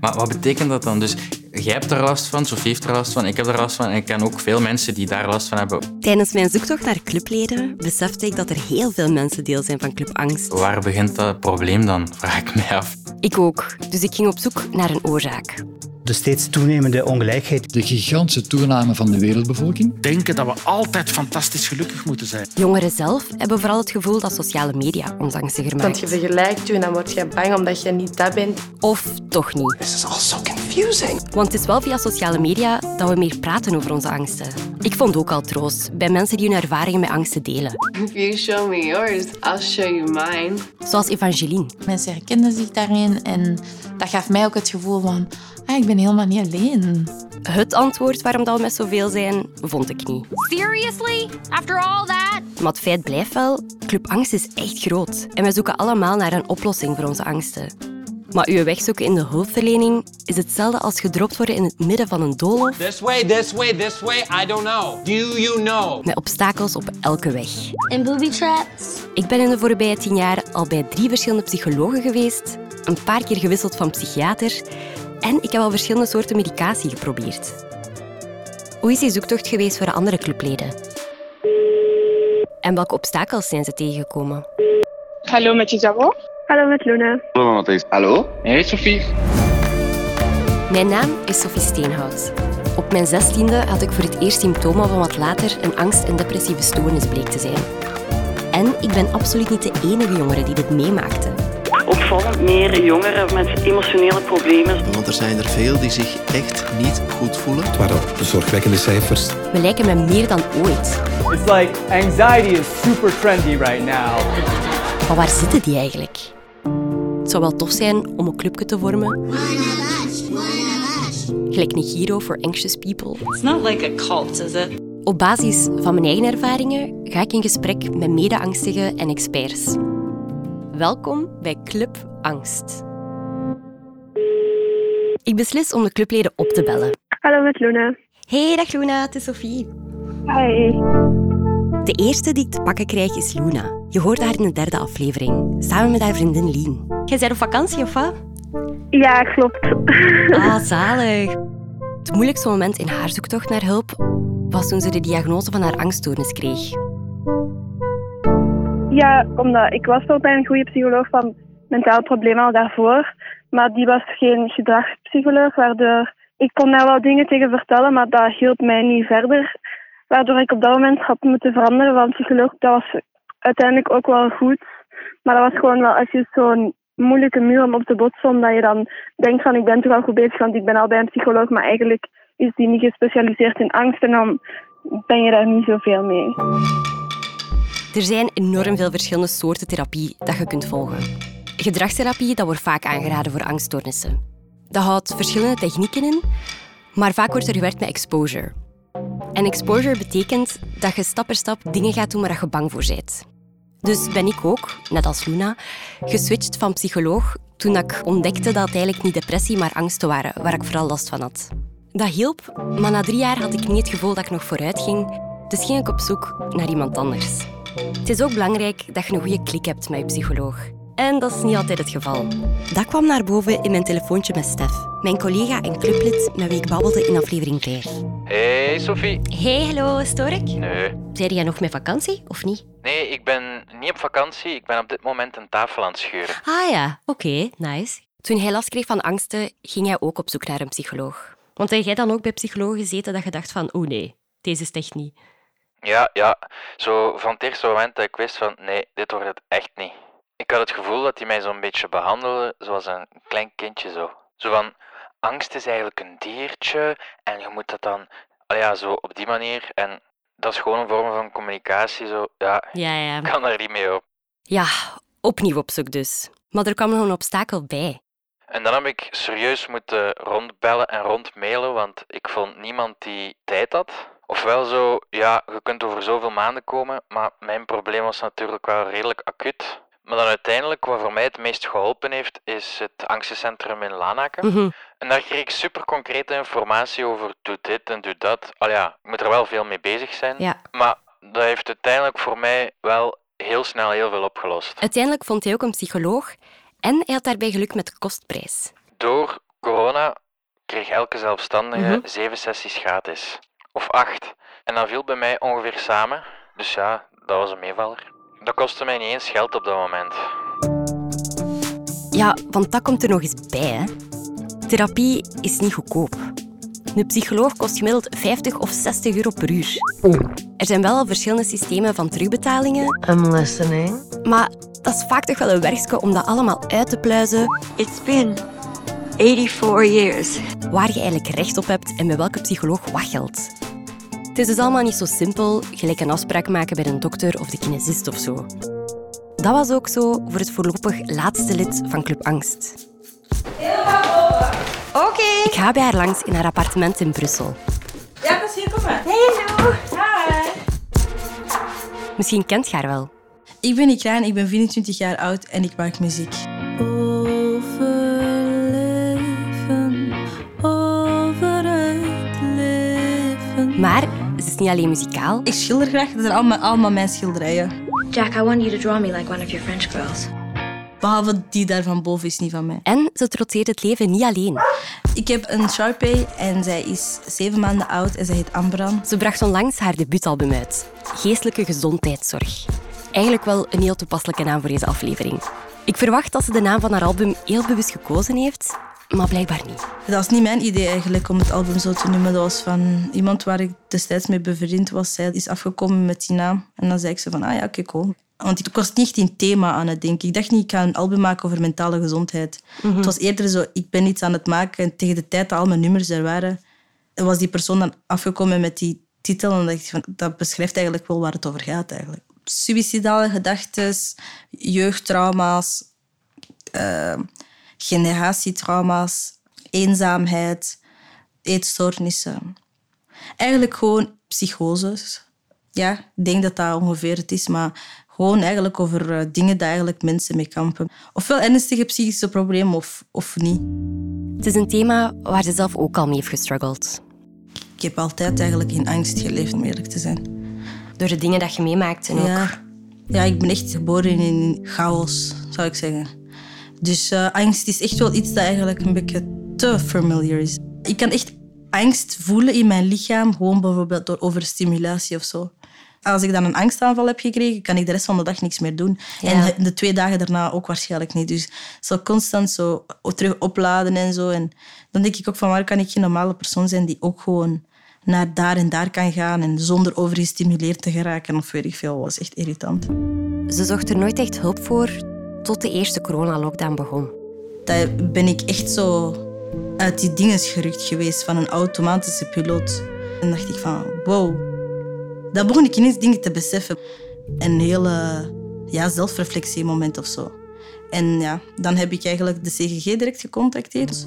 Maar wat betekent dat dan? Dus jij hebt er last van, Sofie heeft er last van, ik heb er last van en ik ken ook veel mensen die daar last van hebben. Tijdens mijn zoektocht naar clubleden besefte ik dat er heel veel mensen deel zijn van Club Angst. Waar begint dat probleem dan, vraag ik mij af. Ik ook, dus ik ging op zoek naar een oorzaak. De steeds toenemende ongelijkheid. De gigantische toename van de wereldbevolking. Denken dat we altijd fantastisch gelukkig moeten zijn. Jongeren zelf hebben vooral het gevoel dat sociale media ons angstiger maakt. Want je vergelijkt je en dan word je bang omdat je niet dat bent. Of toch niet. This is all so confusing. Want het is wel via sociale media dat we meer praten over onze angsten. Ik vond ook al troost bij mensen die hun ervaringen met angsten delen. If you show me yours, I'll show you mine. Zoals Evangeline. Mensen herkenden zich daarin en dat gaf mij ook het gevoel van ah, ik ben helemaal niet alleen. Het antwoord waarom dat we met zoveel zijn, vond ik niet. Seriously? After all that? Maar het feit blijft wel, Club Angst is echt groot. En wij zoeken allemaal naar een oplossing voor onze angsten. Maar uw weg zoeken in de hulpverlening is hetzelfde als gedropt worden in het midden van een doolhof. This way, this way, this way, I don't know. Do you know? Met obstakels op elke weg. En booby traps? Ik ben in de voorbije tien jaar al bij drie verschillende psychologen geweest, een paar keer gewisseld van psychiater en ik heb al verschillende soorten medicatie geprobeerd. Hoe is die zoektocht geweest voor de andere clubleden? En welke obstakels zijn ze tegengekomen? Hallo met Isabel. Hallo met Luna. Hallo Matthijs. Hallo. Hey Sophie. Mijn naam is Sophie Steenhout. Op mijn zestiende had ik voor het eerst symptomen van wat later een angst- en depressieve stoornis bleek te zijn. En ik ben absoluut niet de enige jongere die dit meemaakte. Opvallend meer jongeren met emotionele problemen. Want er zijn er veel die zich echt niet goed voelen. Het waren zorgwekkende cijfers. We lijken me meer dan ooit. It's like anxiety is super trendy right now. Maar waar zitten die eigenlijk? Het zou wel tof zijn om een clubje te vormen. Gelijk Nigiro for Anxious People. It's not like a cult, is it? Op basis van mijn eigen ervaringen ga ik in gesprek met mede-angstigen en experts. Welkom bij Club Angst. Ik beslis om de clubleden op te bellen. Hallo met Luna. Hey, dag Luna, het is Sophie. Hi. De eerste die ik te pakken krijg is Luna. Je hoort haar in de derde aflevering, samen met haar vriendin Lien. Jij bent op vakantie of wat? Ja, klopt. Ah, zalig. Het moeilijkste moment in haar zoektocht naar hulp was toen ze de diagnose van haar angststoornis kreeg. Ja, omdat ik was wel bij een goede psycholoog van mentale problemen al daarvoor. Maar die was geen gedragspsycholoog, waardoor ik kon daar wel dingen tegen vertellen, maar dat hielp mij niet verder. Waardoor ik op dat moment had moeten veranderen van psycholoog. Dat was uiteindelijk ook wel goed. Maar dat was gewoon wel als je zo'n moeilijke muur om op te botsen, omdat je dan denkt van ik ben toch al goed bezig, want ik ben al bij een psycholoog, maar eigenlijk is die niet gespecialiseerd in angst en dan ben je daar niet zoveel mee. Er zijn enorm veel verschillende soorten therapie dat je kunt volgen. Gedragstherapie dat wordt vaak aangeraden voor angststoornissen. Dat houdt verschillende technieken in, maar vaak wordt er gewerkt met exposure. En exposure betekent dat je stap per stap dingen gaat doen waar je bang voor bent. Dus ben ik ook, net als Luna, geswitcht van psycholoog toen ik ontdekte dat het eigenlijk niet depressie, maar angsten waren waar ik vooral last van had. Dat hielp, maar na drie jaar had ik niet het gevoel dat ik nog vooruit ging, dus ging ik op zoek naar iemand anders. Het is ook belangrijk dat je een goede klik hebt met je psycholoog. En dat is niet altijd het geval. Dat kwam naar boven in mijn telefoontje met Stef, mijn collega en clublid met wie ik babbelde in aflevering 5. Hey Sophie. Hey, hallo, stoor ik? Nee. Zei jij nog met vakantie, of niet? Nee, ik ben niet op vakantie. Ik ben op dit moment een tafel aan het scheuren. Ah ja, oké, nice. Toen hij last kreeg van angsten, ging hij ook op zoek naar een psycholoog. Want heb jij dan ook bij psychologen gezeten dat je dacht van, oh nee, deze is echt niet? Ja, ja. Zo van het eerste moment dat ik wist van, nee, dit wordt het echt niet. Ik had het gevoel dat hij mij zo'n beetje behandelde zoals een klein kindje zo. Zo van, angst is eigenlijk een diertje en je moet dat dan, oh ja, zo op die manier. En dat is gewoon een vorm van communicatie, zo. Ja, ja, ja. ik kan daar niet mee op. Ja, opnieuw op zoek dus. Maar er kwam nog een obstakel bij. En dan heb ik serieus moeten rondbellen en rondmailen, want ik vond niemand die tijd had. Ofwel zo, ja, je kunt over zoveel maanden komen, maar mijn probleem was natuurlijk wel redelijk acuut. Maar dan uiteindelijk, wat voor mij het meest geholpen heeft, is het angstencentrum in Lanaken. Mhm. En daar kreeg ik super concrete informatie over, doe dit en doe dat. Al ja, ik moet er wel veel mee bezig zijn. Ja. Maar dat heeft uiteindelijk voor mij wel heel snel heel veel opgelost. Uiteindelijk vond hij ook een psycholoog en hij had daarbij geluk met de kostprijs. Door corona kreeg elke zelfstandige Mhm. zeven sessies gratis. Of acht. En dat viel bij mij ongeveer samen. Dus ja, dat was een meevaller. Dat kostte mij niet eens geld op dat moment. Ja, want dat komt er nog eens bij. Hè. Therapie is niet goedkoop. Een psycholoog kost gemiddeld 50 of 60 euro per uur. Er zijn wel al verschillende systemen van terugbetalingen. I'm listening. Maar dat is vaak toch wel een werkje om dat allemaal uit te pluizen. It's been 84 years. Waar je eigenlijk recht op hebt en bij welke psycholoog wat geldt. Het is dus allemaal niet zo simpel, gelijk een afspraak maken bij een dokter of de kinesist of zo. Dat was ook zo voor het voorlopig laatste lid van Club Angst. Oké. Ik ga bij haar langs in haar appartement in Brussel. Ja, dat is hier, kom maar. Hallo. Hi. Misschien kent je haar wel. Ik ben Ikraan, ik ben 24 jaar oud en ik maak muziek. Maar ze is niet alleen muzikaal. Ik schilder graag, dat zijn allemaal, allemaal mijn schilderijen. Jack, I want you to draw me like one of your French girls. Behalve die daar van boven is niet van mij. En ze trotseert het leven niet alleen. Ik heb een Sharpay en zij is zeven maanden oud en zij heet Ambran. Ze bracht onlangs haar debuutalbum uit. Geestelijke gezondheidszorg. Eigenlijk wel een heel toepasselijke naam voor deze aflevering. Ik verwacht dat ze de naam van haar album heel bewust gekozen heeft, maar blijkbaar niet. Dat was niet mijn idee eigenlijk om het album zo te noemen. Dat was van iemand waar ik destijds mee bevriend was. Zij is afgekomen met die naam. En dan zei ik ze van, ah ja, oké, cool. Want ik was niet echt in thema aan het denken. Ik dacht niet, ik ga een album maken over mentale gezondheid. Mhm. Het was eerder zo, ik ben iets aan het maken. En tegen de tijd dat al mijn nummers er waren, was die persoon dan afgekomen met die titel. En dacht ik van, dat beschrijft eigenlijk wel waar het over gaat eigenlijk. Suicidale gedachten, jeugdtrauma's, eh, generatietrauma's, eenzaamheid, eetstoornissen. Eigenlijk gewoon psychoses. Ja, ik denk dat dat ongeveer het is, maar gewoon eigenlijk over eh, dingen die eigenlijk mensen mee kampen. Ofwel ernstige psychische problemen of, of niet. Het is een thema waar ze zelf ook al mee heeft gestruggeld. Ik heb altijd eigenlijk in angst geleefd, om eerlijk te zijn. Door de dingen dat je meemaakt en ook... Ja, ja ik ben echt geboren in chaos, zou ik zeggen. Dus eh, angst is echt wel iets dat eigenlijk een beetje te familiar is. Ik kan echt angst voelen in mijn lichaam, gewoon bijvoorbeeld door overstimulatie of zo. Als ik dan een angstaanval heb gekregen, kan ik de rest van de dag niks meer doen. Ja. En de twee dagen daarna ook waarschijnlijk niet. Dus zo constant zo terug opladen en zo. En dan denk ik ook van, waar kan ik geen normale persoon zijn die ook gewoon naar daar en daar kan gaan en zonder overgestimuleerd te geraken of weet ik veel. Dat was echt irritant. Ze zocht er nooit echt hulp voor tot de eerste coronalockdown begon. Daar ben ik echt zo uit die dingen gerukt geweest van een automatische piloot. En dacht ik van, wow. Dan begon ik ineens dingen te beseffen. Een hele ja, zelfreflectiemoment of zo. En ja, dan heb ik eigenlijk de CGG direct gecontacteerd.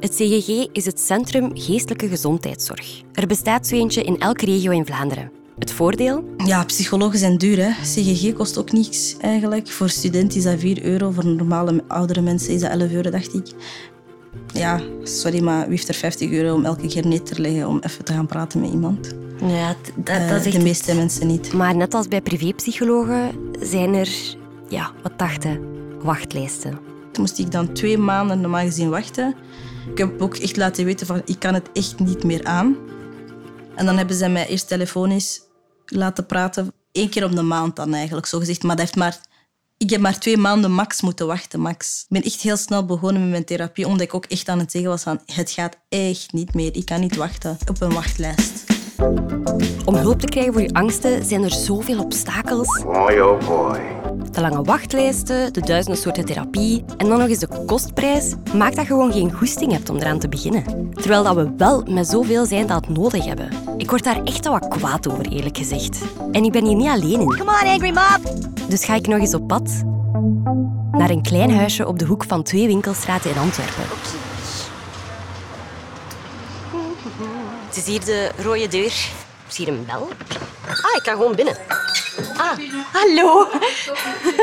Het CGG is het Centrum Geestelijke Gezondheidszorg. Er bestaat zo eentje in elke regio in Vlaanderen. Het voordeel? Ja, psychologen zijn duur. Hè. CGG kost ook niks eigenlijk. Voor studenten is dat 4 euro. Voor normale oudere mensen is dat 11 euro, dacht ik. Ja, sorry, maar wie heeft er 50 euro om elke keer neer te leggen om even te gaan praten met iemand? Ja, dat, dat is echt de meeste mensen niet. Maar net als bij privépsychologen zijn er, ja, wat dachten, wachtlijsten. Toen moest ik dan twee maanden normaal gezien wachten. Ik heb ook echt laten weten van, ik kan het echt niet meer aan. En dan hebben ze mij eerst telefonisch laten praten. Eén keer om de maand dan eigenlijk, zo gezegd. Maar dat heeft maar... Ik heb maar twee maanden max moeten wachten, max. Ik ben echt heel snel begonnen met mijn therapie, omdat ik ook echt aan het zeggen was van, het gaat echt niet meer. Ik kan niet wachten op een wachtlijst. Om hulp te krijgen voor je angsten zijn er zoveel obstakels. Boy, oh boy. De lange wachtlijsten, de duizenden soorten therapie en dan nog eens de kostprijs maakt dat je gewoon geen goesting hebt om eraan te beginnen. Terwijl dat we wel met zoveel zijn dat het nodig hebben. Ik word daar echt wel wat kwaad over, eerlijk gezegd. En ik ben hier niet alleen in. Come on, angry mob! Dus ga ik nog eens op pad naar een klein huisje op de hoek van twee winkelstraten in Antwerpen. Het is hier de rode deur. Is hier een bel? Ah, ik kan gewoon binnen. Ah, hallo.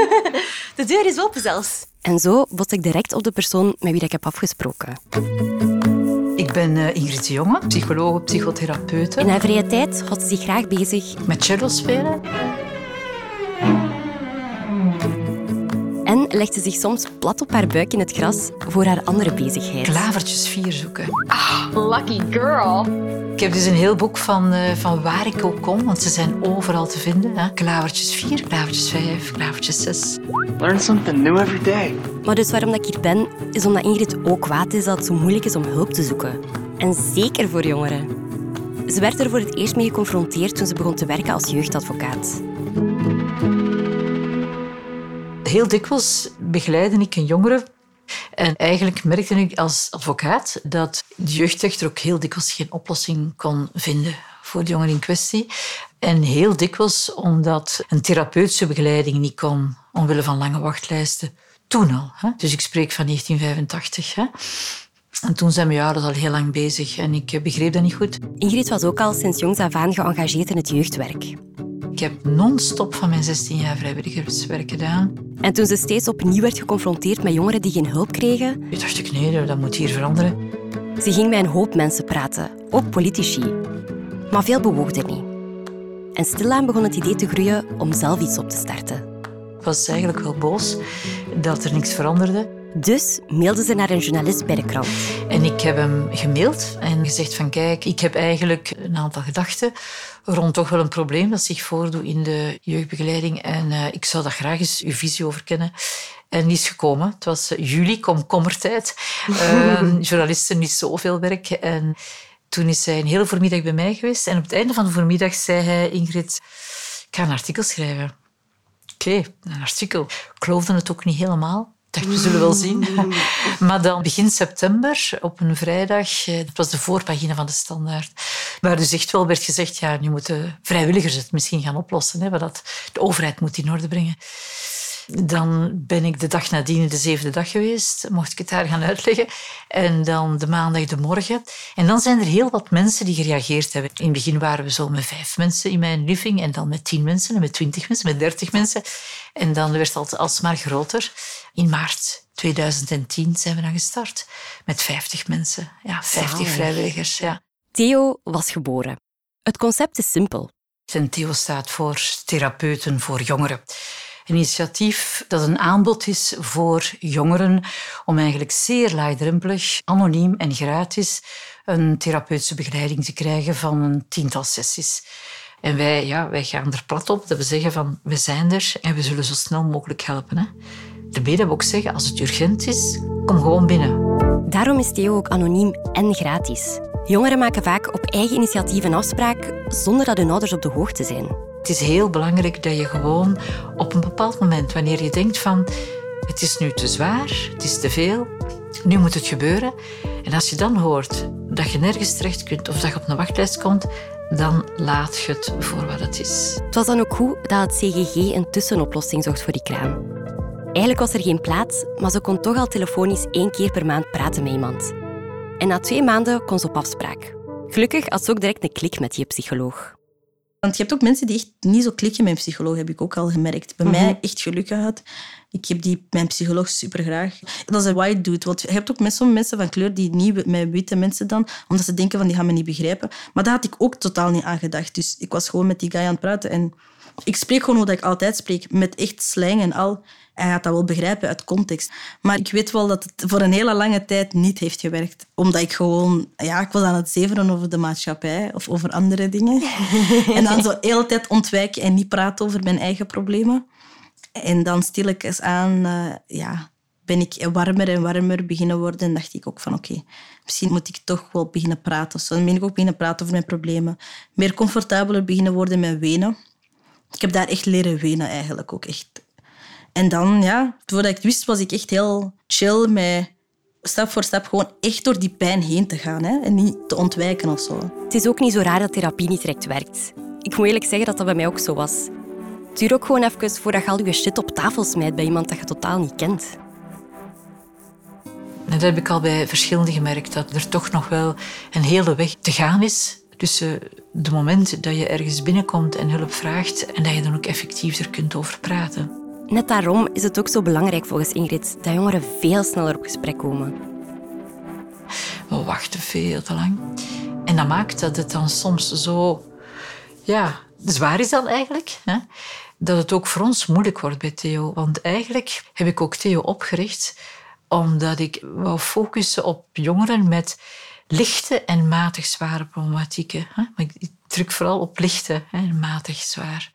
De deur is open zelfs. En zo bot ik direct op de persoon met wie ik heb afgesproken. Ik ben eh, Ingrid de Jonge, psycholoog, psychotherapeute. In haar vrije tijd houdt ze zich graag bezig Met cello spelen. En legt ze zich soms plat op haar buik in het gras voor haar andere bezigheid. Klavertjes vier zoeken. Ah, lucky girl. Ik heb dus een heel boek van, uh, van waar ik ook kom, want ze zijn overal te vinden. Hè. Klavertjes 4, klavertjes 5, klavertjes 6. Learn something new every day. Maar dus waarom dat ik hier ben, is omdat Ingrid ook kwaad is dat het zo moeilijk is om hulp te zoeken. En zeker voor jongeren. Ze werd er voor het eerst mee geconfronteerd toen ze begon te werken als jeugdadvocaat. Heel dikwijls begeleide ik een jongere en eigenlijk merkte ik als advocaat dat de jeugdrechter ook heel dikwijls geen oplossing kon vinden voor de jongeren in kwestie. En heel dikwijls omdat een therapeutische begeleiding niet kon, omwille van lange wachtlijsten. Toen al. Hè? Dus ik spreek van 1985. Hè? En toen zijn mijn ouders al heel lang bezig en ik begreep dat niet goed. Ingrid was ook al sinds jongs af aan geëngageerd in het jeugdwerk. Ik heb non-stop van mijn 16 jaar vrijwilligerswerk gedaan. En toen ze steeds opnieuw werd geconfronteerd met jongeren die geen hulp kregen... Ik dacht ik, nee, dat moet hier veranderen. Ze ging met een hoop mensen praten, ook politici. Maar veel bewoog er niet. En stilaan begon het idee te groeien om zelf iets op te starten. Ik was eigenlijk wel boos dat er niks veranderde. Dus mailde ze naar een journalist bij de krant. En ik heb hem gemaild en gezegd van kijk, ik heb eigenlijk een aantal gedachten rond toch wel een probleem dat zich voordoet in de jeugdbegeleiding en uh, ik zou daar graag eens uw visie over kennen. En die is gekomen. Het was uh, juli, komkommertijd. Uh, journalisten niet zoveel werk. En toen is hij een hele voormiddag bij mij geweest. En op het einde van de voormiddag zei hij, Ingrid, ik ga een artikel schrijven. Oké, okay, een artikel. Ik geloofde het ook niet helemaal dacht, we zullen wel zien. maar dan begin september, op een vrijdag, eh, dat was de voorpagina van de Standaard, waar dus echt wel werd gezegd, ja, nu moeten vrijwilligers het misschien gaan oplossen, hè, dat de overheid moet in orde brengen. Dan ben ik de dag nadien de zevende dag geweest, mocht ik het daar gaan uitleggen. En dan de maandag de morgen. En dan zijn er heel wat mensen die gereageerd hebben. In het begin waren we zo met vijf mensen in mijn living en dan met tien mensen en met twintig mensen, met dertig mensen. En dan werd het alsmaar groter. In maart 2010 zijn we dan gestart met 50 mensen. Ja, 50 vrijwilligers. Ja. Theo was geboren. Het concept is simpel. En Theo staat voor therapeuten voor jongeren. Een initiatief dat een aanbod is voor jongeren om eigenlijk zeer laagdrempelig, anoniem en gratis een therapeutische begeleiding te krijgen van een tiental sessies. En wij, ja, wij gaan er plat op dat we zeggen van we zijn er en we zullen zo snel mogelijk helpen. Hè. Daarmee dat we ook zeggen, als het urgent is, kom gewoon binnen. Daarom is Theo ook anoniem en gratis. Jongeren maken vaak op eigen initiatief een afspraak zonder dat hun ouders op de hoogte zijn. Het is heel belangrijk dat je gewoon op een bepaald moment, wanneer je denkt van het is nu te zwaar, het is te veel, nu moet het gebeuren. En als je dan hoort dat je nergens terecht kunt of dat je op een wachtlijst komt, dan laat je het voor wat het is. Het was dan ook goed dat het CGG een tussenoplossing zocht voor die kraan. Eigenlijk was er geen plaats, maar ze kon toch al telefonisch één keer per maand praten met iemand. En na twee maanden kon ze op afspraak. Gelukkig had ze ook direct een klik met die psycholoog. Want je hebt ook mensen die echt niet zo klikken met een psycholoog, heb ik ook al gemerkt. Bij mij echt geluk gehad. Ik heb die, mijn psycholoog super graag. Dat is een white dude. Want je hebt ook sommige mensen van kleur die niet met witte mensen dan, omdat ze denken van die gaan me niet begrijpen. Maar daar had ik ook totaal niet aan gedacht. Dus ik was gewoon met die guy aan het praten. En ik spreek gewoon hoe ik altijd spreek, met echt slang en al. Hij gaat dat wel begrijpen uit context. Maar ik weet wel dat het voor een hele lange tijd niet heeft gewerkt. Omdat ik gewoon... Ja, ik was aan het zeveren over de maatschappij of over andere dingen. en dan zo de hele tijd ontwijken en niet praten over mijn eigen problemen. En dan stilletjes aan uh, ja, ben ik warmer en warmer beginnen worden. En dacht ik ook van oké, misschien moet ik toch wel beginnen praten. Dus dan ben ik ook beginnen praten over mijn problemen. Meer comfortabeler beginnen worden met wenen. Ik heb daar echt leren wenen eigenlijk ook echt. En dan, ja, voordat ik het wist, was ik echt heel chill met stap voor stap gewoon echt door die pijn heen te gaan hè? en niet te ontwijken of zo. Het is ook niet zo raar dat therapie niet direct werkt. Ik moet eerlijk zeggen dat dat bij mij ook zo was. Het duurt ook gewoon even voordat je al je shit op tafel smijt bij iemand dat je totaal niet kent. Dat heb ik al bij verschillende gemerkt, dat er toch nog wel een hele weg te gaan is tussen het moment dat je ergens binnenkomt en hulp vraagt en dat je dan ook effectief er kunt over praten. Net daarom is het ook zo belangrijk volgens Ingrid dat jongeren veel sneller op gesprek komen. We wachten veel te lang. En dat maakt dat het dan soms zo ja, zwaar is dan eigenlijk. Hè? Dat het ook voor ons moeilijk wordt bij Theo. Want eigenlijk heb ik ook Theo opgericht omdat ik wou focussen op jongeren met lichte en matig zware problematieken. Maar ik druk vooral op lichte en matig zwaar.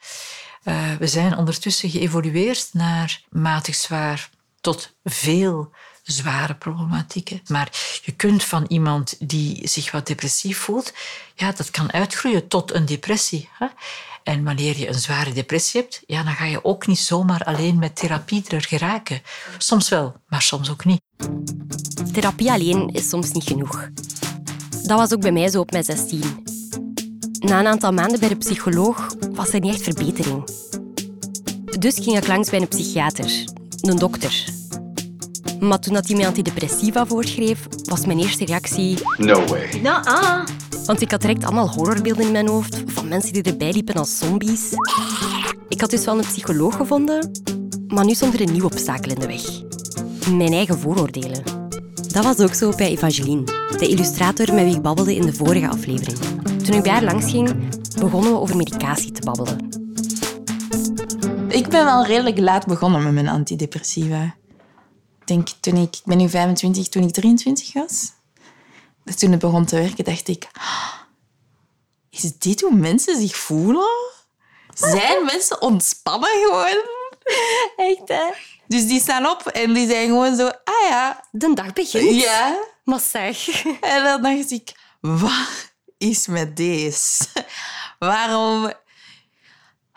Uh, we zijn ondertussen geëvolueerd naar matig zwaar tot veel zware problematieken. Maar je kunt van iemand die zich wat depressief voelt, ja, dat kan uitgroeien tot een depressie. En wanneer je een zware depressie hebt, ja, dan ga je ook niet zomaar alleen met therapie er geraken. Soms wel, maar soms ook niet. Therapie alleen is soms niet genoeg. Dat was ook bij mij zo op mijn 16. Na een aantal maanden bij de psycholoog was er niet echt verbetering. Dus ging ik langs bij een psychiater, een dokter. Maar toen hij mij antidepressiva voorschreef, was mijn eerste reactie... No way. Nou, ah. Want ik had direct allemaal horrorbeelden in mijn hoofd van mensen die erbij liepen als zombies. Ik had dus wel een psycholoog gevonden, maar nu stond er een nieuw obstakel in de weg. Mijn eigen vooroordelen. Dat was ook zo bij Evangeline, de illustrator met wie ik babbelde in de vorige aflevering. Toen ik daar langs ging, begonnen we over medicatie te babbelen. Ik ben wel redelijk laat begonnen met mijn antidepressiva. Ik denk toen ik, ik ben nu 25, toen ik 23 was. Dus toen het begon te werken, dacht ik... "Ah, Is dit hoe mensen zich voelen? Zijn mensen ontspannen gewoon? Echt, hè? Dus die staan op en die zijn gewoon zo... Ah ja. De dag begint. Ja. Maar zeg... En dan dacht ik... Wat is met deze? Waarom...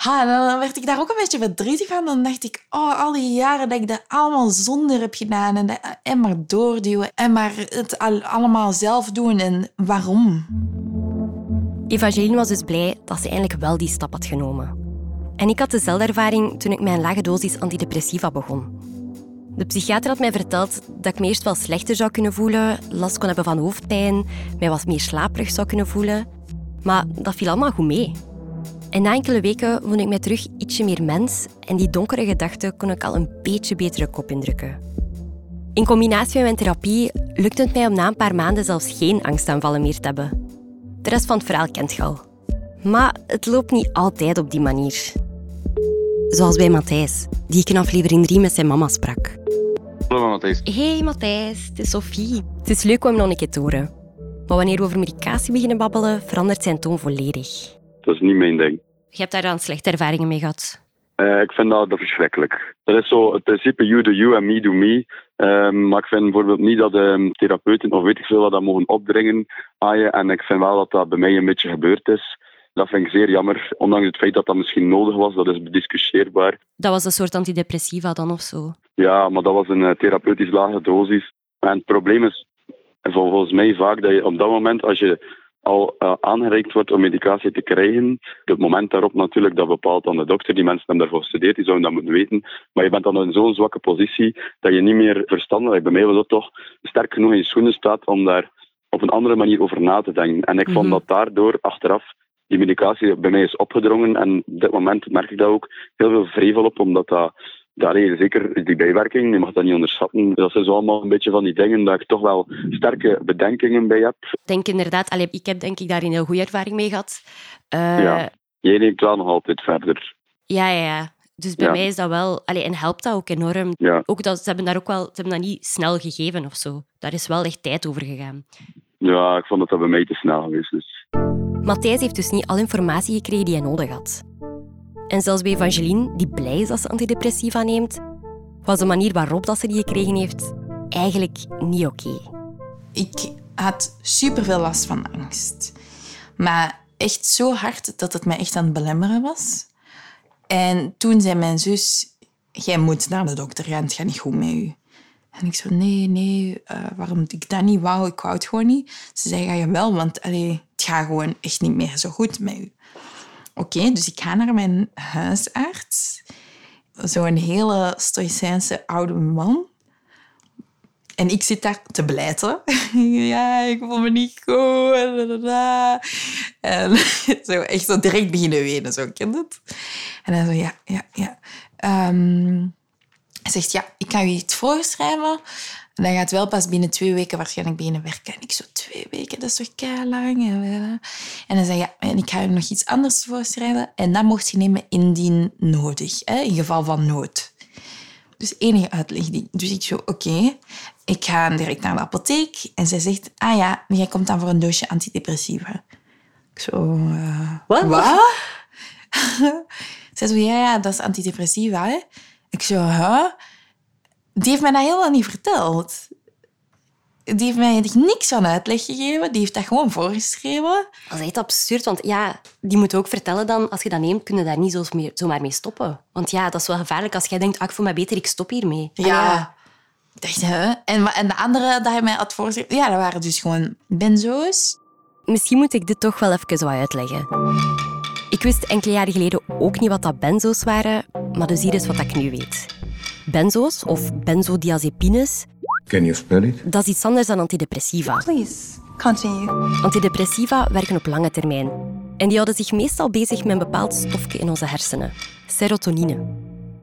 Ha, dan werd ik daar ook een beetje verdrietig van. Dan dacht ik, oh, al die jaren dat ik dat allemaal zonder heb gedaan. En, en maar doorduwen. En maar het al- allemaal zelf doen. En waarom? Evangeline was dus blij dat ze eindelijk wel die stap had genomen. En ik had dezelfde ervaring toen ik een lage dosis antidepressiva begon. De psychiater had mij verteld dat ik me eerst wel slechter zou kunnen voelen, last kon hebben van hoofdpijn, mij wat meer slaperig zou kunnen voelen. Maar dat viel allemaal goed mee. En na enkele weken voelde ik mij terug ietsje meer mens en die donkere gedachten kon ik al een beetje betere kop indrukken. In combinatie met mijn therapie lukte het mij om na een paar maanden zelfs geen angstaanvallen meer te hebben. De rest van het verhaal kent je al. Maar het loopt niet altijd op die manier. Zoals bij Matthijs, die ik in aflevering 3 met zijn mama sprak. Hallo Matthijs. Hey Matthijs, het is Sophie. Het is leuk om hem nog een keer te horen. Maar wanneer we over medicatie beginnen babbelen, verandert zijn toon volledig. Dat is niet mijn ding. Je hebt daar dan slechte ervaringen mee gehad. Eh, ik vind dat, dat verschrikkelijk. Dat is zo het principe you do you en me do me. Ehm, maar ik vind bijvoorbeeld niet dat ehm, therapeuten of weet ik veel wat dat mogen opdringen aan je. En ik vind wel dat dat bij mij een beetje gebeurd is. Dat vind ik zeer jammer. Ondanks het feit dat dat misschien nodig was, dat is bediscussieerbaar. Dat was een soort antidepressiva dan of zo. Ja, maar dat was een eh, therapeutisch lage dosis. En het probleem is vol- volgens mij vaak dat je op dat moment, als je al eh, aangereikt wordt om medicatie te krijgen, het moment daarop natuurlijk, dat bepaalt dan de dokter. Die mensen hebben daarvoor gestudeerd, die zouden dat moeten weten. Maar je bent dan in zo'n zwakke positie dat je niet meer verstandelijk, bij mij was dat toch, sterk genoeg in je schoenen staat om daar op een andere manier over na te denken. En ik vond Mhm. dat daardoor achteraf die medicatie bij mij is opgedrongen. En op dit moment merk ik daar ook heel veel vrevel op, omdat dat ja, nee, zeker die bijwerking, je mag dat niet onderschatten. Dat zijn zo allemaal een beetje van die dingen dat ik toch wel sterke bedenkingen bij heb. Ik denk inderdaad, allee, ik heb denk ik daar een heel goede ervaring mee gehad. Eh, ja. Jij neemt wel nog altijd verder. ja, ja, ja. Dus bij Ja. mij is dat wel... Allee, en helpt dat ook enorm. Ja. Ook dat, ze hebben daar ook wel... Ze hebben dat niet snel gegeven of zo. Daar is wel echt tijd over gegaan. Ja, ik vond dat dat bij mij te snel geweest is. Matthijs heeft dus niet alle informatie gekregen die hij nodig had. En zelfs bij Evangeline, die blij is dat ze antidepressiva neemt, was de manier waarop dat ze die gekregen heeft eigenlijk niet oké. Ik had superveel last van angst. Maar echt zo hard dat het me echt aan het belemmeren was. En toen zei mijn zus... Jij moet naar de dokter gaan, het gaat niet goed met u. En ik zo, nee, nee, eh, waarom ik dat niet wou, ik wou het gewoon niet. Ze zei, ga je wel, want allee, het gaat gewoon echt niet meer zo goed met u. Oké, dus ik ga naar mijn huisarts. Zo'n hele stoïcijnse oude man. En ik zit daar te blijten. ja, ik voel me niet goed. En, en zo echt zo direct beginnen wenen, zo, ken je het? En hij zo, ja, ja, ja. Ehm, hij zegt, ja, ik kan u iets voorschrijven. dan gaat wel pas binnen twee weken waarschijnlijk beginnen werken. En ik zo, twee weken, dat is toch kei lang. En dan zei ja, en ik ga je nog iets anders voorschrijven. En dat mocht je nemen indien nodig, hè, in geval van nood. Dus enige uitleg. die- Dus ik zo, oké. Ik ga direct naar de apotheek. En zij zegt, ah ja, jij komt dan voor een doosje antidepressiva. Ik zo, eh, Wat? Wat? zij zo, ja, ja, dat is antidepressiva, hè. Ik zo, huh? Die heeft mij dat helemaal niet verteld. Die heeft mij er niks van uitleg gegeven. Die heeft dat gewoon voorgeschreven. Dat is echt absurd, want ja, die moet ook vertellen dan, als je dat neemt, kun je daar niet zomaar mee stoppen. Want ja, dat is wel gevaarlijk als jij denkt, ah, ik voel me beter, ik stop hiermee. Ja. Ik dacht, hè? En, en de andere dat hij mij had voorgeschreven, ja, dat waren dus gewoon benzo's. Misschien moet ik dit toch wel even wat uitleggen. Ik wist enkele jaren geleden ook niet wat dat benzo's waren, maar dus hier is wat ik nu weet. Benzo's, of benzodiazepines, Can you spell it? dat is iets anders dan antidepressiva. Please, continue. Antidepressiva werken op lange termijn. En die houden zich meestal bezig met een bepaald stofje in onze hersenen. Serotonine.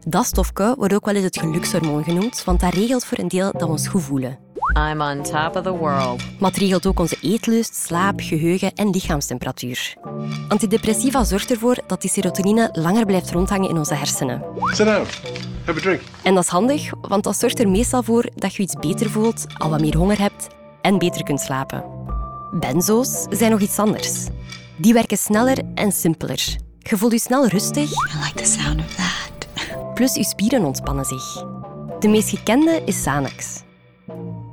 Dat stofje wordt ook wel eens het gelukshormoon genoemd, want dat regelt voor een deel dat we ons goed voelen. I'm on top of the world. Maar het regelt ook onze eetlust, slaap, geheugen en lichaamstemperatuur. Antidepressiva zorgt ervoor dat die serotonine langer blijft rondhangen in onze hersenen. Sit down. Have a drink. En dat is handig, want dat zorgt er meestal voor dat je iets beter voelt, al wat meer honger hebt en beter kunt slapen. Benzo's zijn nog iets anders. Die werken sneller en simpeler. Je voelt je snel rustig. I like the sound of that. Plus je spieren ontspannen zich. De meest gekende is Xanax.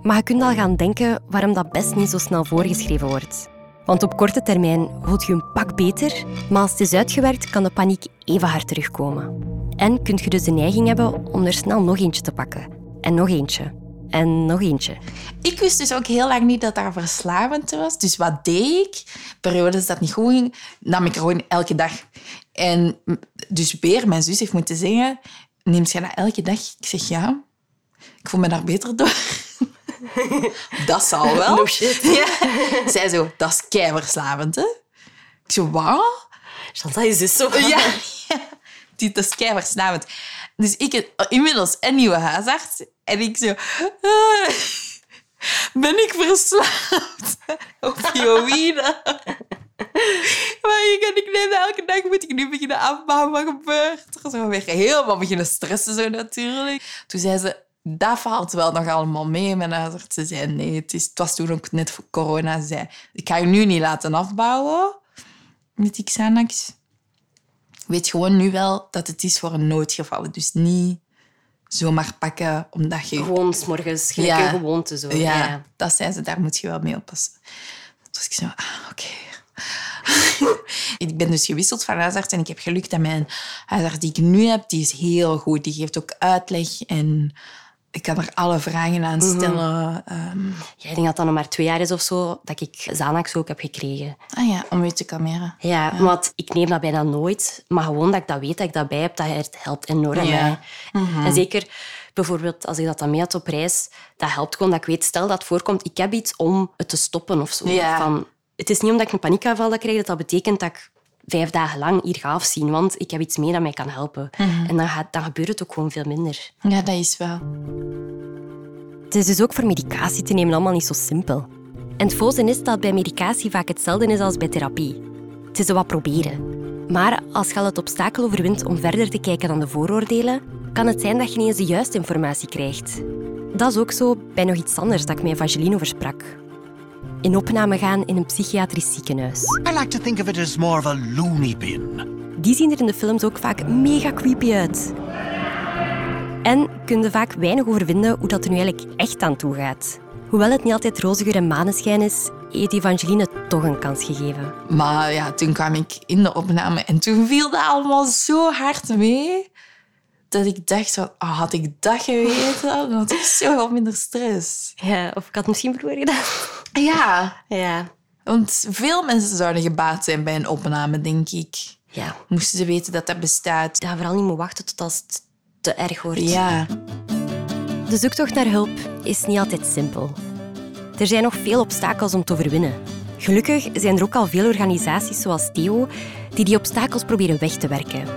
Maar je kunt al gaan denken waarom dat best niet zo snel voorgeschreven wordt. Want op korte termijn voelt je een pak beter, maar als het is uitgewerkt kan de paniek even hard terugkomen. En kun je dus de neiging hebben om er snel nog eentje te pakken. En nog eentje. En nog eentje. Ik wist dus ook heel lang niet dat dat verslavend was. Dus wat deed ik? Periodes dat niet goed ging, nam ik er gewoon elke dag. En dus Beer, mijn zus, heeft moeten zeggen... Neemt jij dat elke dag? Ik zeg ja. Ik voel me daar beter door. dat zal wel. No shit. Ja. Zij zo, dat is keiverslavend, hè? Ik zo, wat? Chantal is dus zo. Ja, ja. Die, dat is keiverslavend. Dus ik heb inmiddels een nieuwe huisarts. En ik zo... ah, ben ik verslaafd op heroïne? Maar ik, en ik neem elke dag, moet ik nu beginnen afbouwen. Wat gebeurt er? Zo weer helemaal beginnen stressen zo natuurlijk. Toen zei ze, dat valt wel nog allemaal mee. Mijn huisarts Ze zei, nee, het, is, het was toen ook net voor corona. Ze zei, ik ga je nu niet laten afbouwen met die Xanax. Weet gewoon nu wel dat het is voor een noodgeval. Dus niet zomaar pakken omdat je... Gewoon s'morgens, gelijk een gewoonte zo. Ja, Ja. dat zei ze, daar moet je wel mee oppassen. Toen was ik zo, ah, oké. ik ben dus gewisseld van huisarts en ik heb geluk dat mijn huisarts die ik nu heb, die is heel goed. Die geeft ook uitleg en ik kan er alle vragen aan Mhm. stellen. Ehm, Ja, ik denk dat dat nog maar twee jaar is of zo, dat ik Xanax ook heb gekregen. ah ja, om je te kalmeren. Ja, want ik neem dat bijna nooit. Maar gewoon dat ik dat weet, dat ik dat bij heb, dat het helpt enorm. Ja. hè. Mhm. En zeker bijvoorbeeld als ik dat dan mee had op reis, dat helpt gewoon dat ik weet, stel dat het voorkomt, ik heb iets om het te stoppen of zo. Ja. Van, het is niet omdat ik een paniekaanval krijg, dat dat betekent dat ik vijf dagen lang hier ga afzien, want ik heb iets mee dat mij kan helpen. Mhm. En dan, gaat, dan gebeurt het ook gewoon veel minder. Ja, dat is wel. Het is dus ook voor medicatie te nemen allemaal niet zo simpel. En het voze is dat bij medicatie vaak hetzelfde is als bij therapie. Het is wat proberen. Maar als je al het obstakel overwint om verder te kijken dan de vooroordelen, kan het zijn dat je niet eens de juiste informatie krijgt. Dat is ook zo bij nog iets anders dat ik met Evangeline over sprak. In opname gaan in een psychiatrisch ziekenhuis. I like to think of it as more of a loony bin. Die zien er in de films ook vaak mega creepy uit. En kun je vaak weinig over vinden hoe dat er nu eigenlijk echt aan toe gaat. Hoewel het niet altijd roze geur en maneschijn is, heeft Evangeline toch een kans gegeven. Maar ja, toen kwam ik in de opname en toen viel dat allemaal zo hard mee. Dat ik dacht, van, ah, had ik dat geweten, dan had ik zoveel minder stress. Ja, of ik had misschien vroeger gedaan. Ja. Ja. Want veel mensen zouden gebaat zijn bij een opname, denk ik. Ja. Moesten ze weten dat dat bestaat. Ja, vooral niet moet wachten tot als het te erg wordt. Ja. De zoektocht naar hulp is niet altijd simpel. Er zijn nog veel obstakels om te overwinnen. Gelukkig zijn er ook al veel organisaties zoals Theo die die obstakels proberen weg te werken.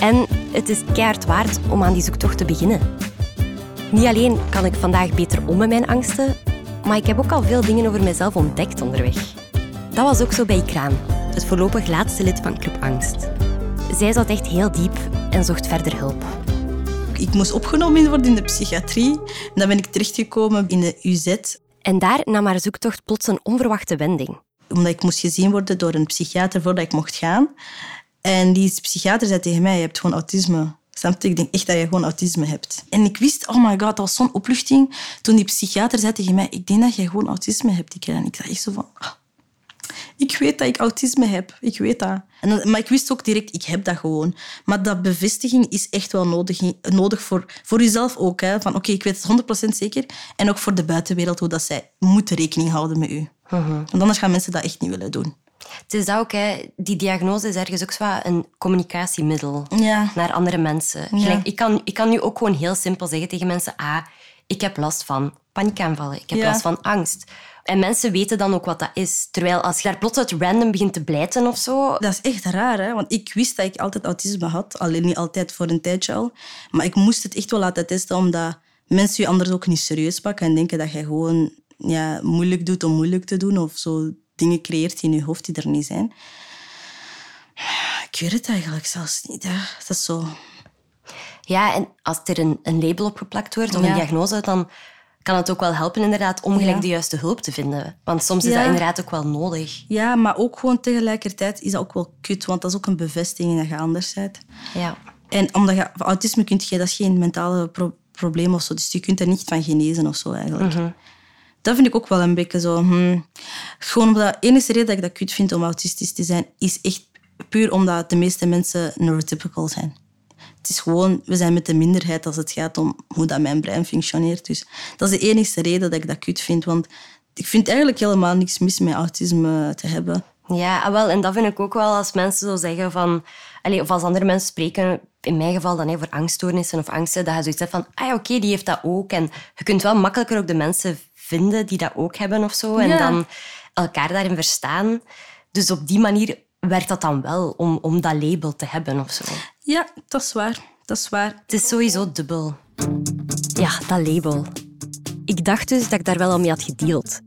En het is keihard waard om aan die zoektocht te beginnen. Niet alleen kan ik vandaag beter om met mijn angsten, maar ik heb ook al veel dingen over mezelf ontdekt onderweg. Dat was ook zo bij Ikraan, het voorlopig laatste lid van Club Angst. Zij zat echt heel diep en zocht verder hulp. Ik moest opgenomen worden in de psychiatrie. En dan ben ik terechtgekomen in de UZ. En daar nam haar zoektocht plots een onverwachte wending. Omdat ik moest gezien worden door een psychiater voordat ik mocht gaan. En die psychiater zei tegen mij, je hebt gewoon autisme. Snap je? Ik denk echt dat je gewoon autisme hebt. En ik wist, oh my god, dat was zo'n opluchting. Toen die psychiater zei tegen mij, ik denk dat je gewoon autisme hebt. Ik, en ik dacht echt zo van, ah, ik weet dat ik autisme heb. Ik weet dat. En, maar ik wist ook direct, ik heb dat gewoon. Maar dat bevestiging is echt wel nodig, nodig voor, voor jezelf ook. Hè? Van oké, ik weet het 100% zeker. En ook voor de buitenwereld, hoe dat zij moeten rekening houden met u. Want anders gaan mensen dat echt niet willen doen. Het is dat ook, hè. die diagnose is ergens ook zo een communicatiemiddel Ja. naar andere mensen. Ja. Gelijk, ik, kan, ik kan nu ook gewoon heel simpel zeggen tegen mensen: ah, ik heb last van paniekaanvallen, ik heb Ja. last van angst. En mensen weten dan ook wat dat is. Terwijl als je daar plots uit random begint te blijten of zo... Dat is echt raar, hè? want ik wist dat ik altijd autisme had. Alleen niet altijd voor een tijdje al. Maar ik moest het echt wel laten testen, omdat mensen je anders ook niet serieus pakken en denken dat je gewoon ja, moeilijk doet om moeilijk te doen of zo dingen creëert in je hoofd die er niet zijn. Ik weet het eigenlijk zelfs niet. Hè? Dat is zo... Ja, en als er een, een label op geplakt wordt of Ja. een diagnose, dan kan het ook wel helpen inderdaad om gelijk Ja. de juiste hulp te vinden. Want soms is Ja. dat inderdaad ook wel nodig. Ja, maar ook gewoon tegelijkertijd is dat ook wel kut, want dat is ook een bevestiging dat je anders bent. Ja. En omdat je autisme kunt je, dat is geen mentale pro- probleem of zo, dus je kunt er niet van genezen of zo eigenlijk. Mhm. Dat vind ik ook wel een beetje zo. hmm. Gewoon omdat de enige reden dat ik dat kut vind om autistisch te zijn, is echt puur omdat de meeste mensen neurotypical zijn. Het is gewoon, we zijn met de minderheid als het gaat om hoe dat mijn brein functioneert. Dus dat is de enige reden dat ik dat kut vind. Want ik vind eigenlijk helemaal niks mis met autisme te hebben. Ja, ah, wel, en dat vind ik ook wel als mensen zo zeggen van... Allee, of als andere mensen spreken, in mijn geval dan voor angststoornissen of angsten, dat je zoiets hebt van, ah oké, die heeft dat ook. En je kunt wel makkelijker ook de mensen vinden die dat ook hebben of zo. En Ja. dan elkaar daarin verstaan. Dus op die manier werkt dat dan wel, om, om dat label te hebben of zo. Ja, dat is waar. Dat is waar. Het is sowieso dubbel. Ja, dat label. Ik dacht dus dat ik daar wel al mee had gedeeld.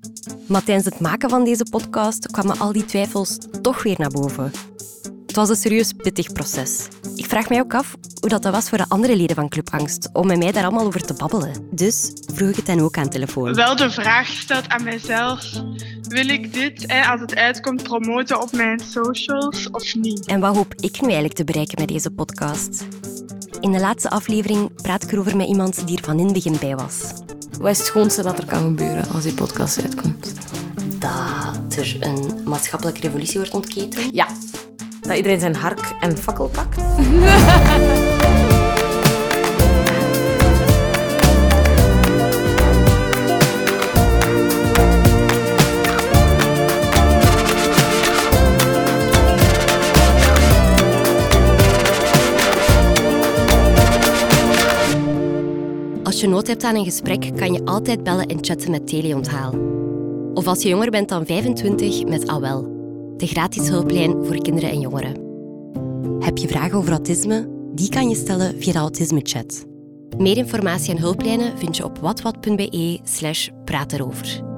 Maar tijdens het maken van deze podcast kwamen al die twijfels toch weer naar boven. Het was een serieus pittig proces. Ik vraag mij ook af hoe dat was voor de andere leden van Club Angst om met mij daar allemaal over te babbelen. Dus vroeg ik het hen ook aan de telefoon. Wel de vraag gesteld aan mijzelf: wil ik dit, hè, als het uitkomt, promoten op mijn socials of niet? En wat hoop ik nu eigenlijk te bereiken met deze podcast? In de laatste aflevering praat ik erover met iemand die er van in het begin bij was. Wat is het schoonste dat er kan gebeuren als die podcast uitkomt? Dat er een maatschappelijke revolutie wordt ontketend. Ja. Dat iedereen zijn hark en fakkel pakt. Als je nood hebt aan een gesprek, kan je altijd bellen en chatten met Teleonthaal. Of als je jonger bent dan 25 met AWEL, de gratis hulplijn voor kinderen en jongeren. Heb je vragen over autisme? Die kan je stellen via de autisme-chat. Meer informatie en hulplijnen vind je op watwat.be slash praat erover.